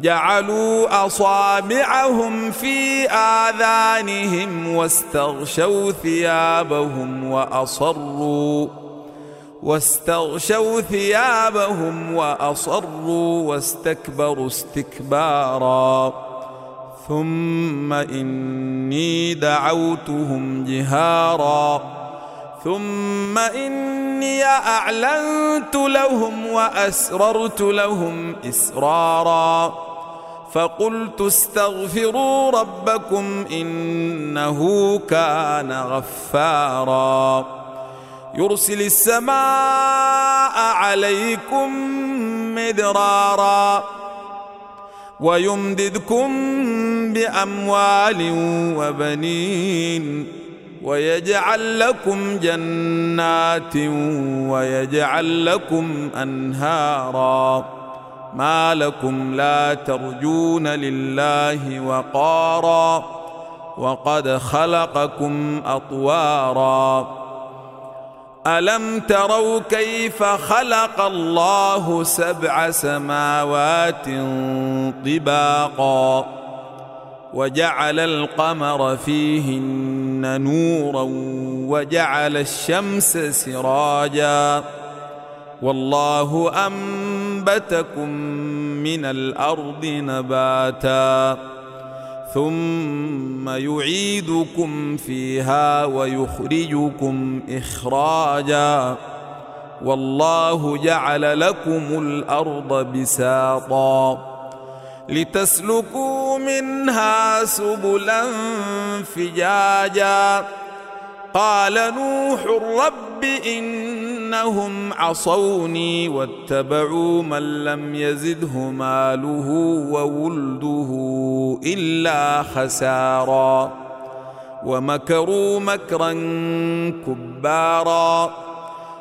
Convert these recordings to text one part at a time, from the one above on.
جعلوا أصابعهم في آذانهم واستغشوا ثيابهم وأصروا واستغشوا ثيابهم وأصروا واستكبروا استكبارا. ثم إني دعوتهم جهارا. ثم إني أعلنت لهم وأسررت لهم إسرارا فقلت استغفروا ربكم إنه كان غفارا يرسل السماء عليكم مدرارا ويمددكم بأموال وبنين ويجعل لكم جنات ويجعل لكم أنهارا. ما لكم لا ترجون لله وقارا. وقد خلقكم أطوارا. ألم تروا كيف خلق الله سبع سماوات طباقا؟ وجعل القمر فيهن نورا وجعل الشمس سراجا والله أنبتكم من الأرض نباتا ثم يعيدكم فيها ويخرجكم إخراجا والله جعل لكم الأرض بساطا لتسلكوا منها سبلا فجاجا. قال نوح رب إنهم عصوني واتبعوا من لم يزده ماله وولده إلا خسارا. ومكروا مكرا كبارا.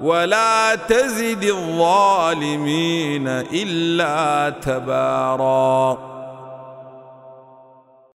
ولا تزد الظالمين إلا تبارا.